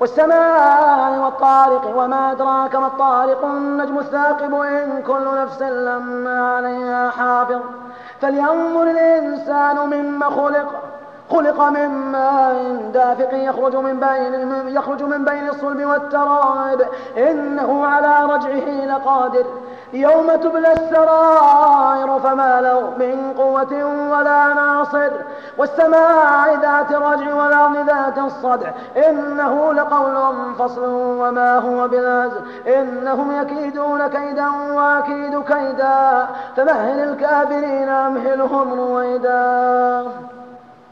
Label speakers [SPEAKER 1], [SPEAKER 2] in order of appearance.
[SPEAKER 1] والسماء والطارق وما أدراك ما الطارق النجم الثاقب إن كل نفس لما عليها حافظ. فلينظر الإنسان مما خلق خلق من ماء دافق يخرج من بين يخرج من بين الصلب والترائب. إنه على رجعه لقادر. يوم تبلى السرائر فما له من قوة ولا ناصر والسماء ذات الرجع والأرض ذات الصدع. إنه لقول فصل وما هو بالهزل إنهم يكيدون كيدا وأكيد كيدا. فمهل الكافرين أمهلهم رويدا.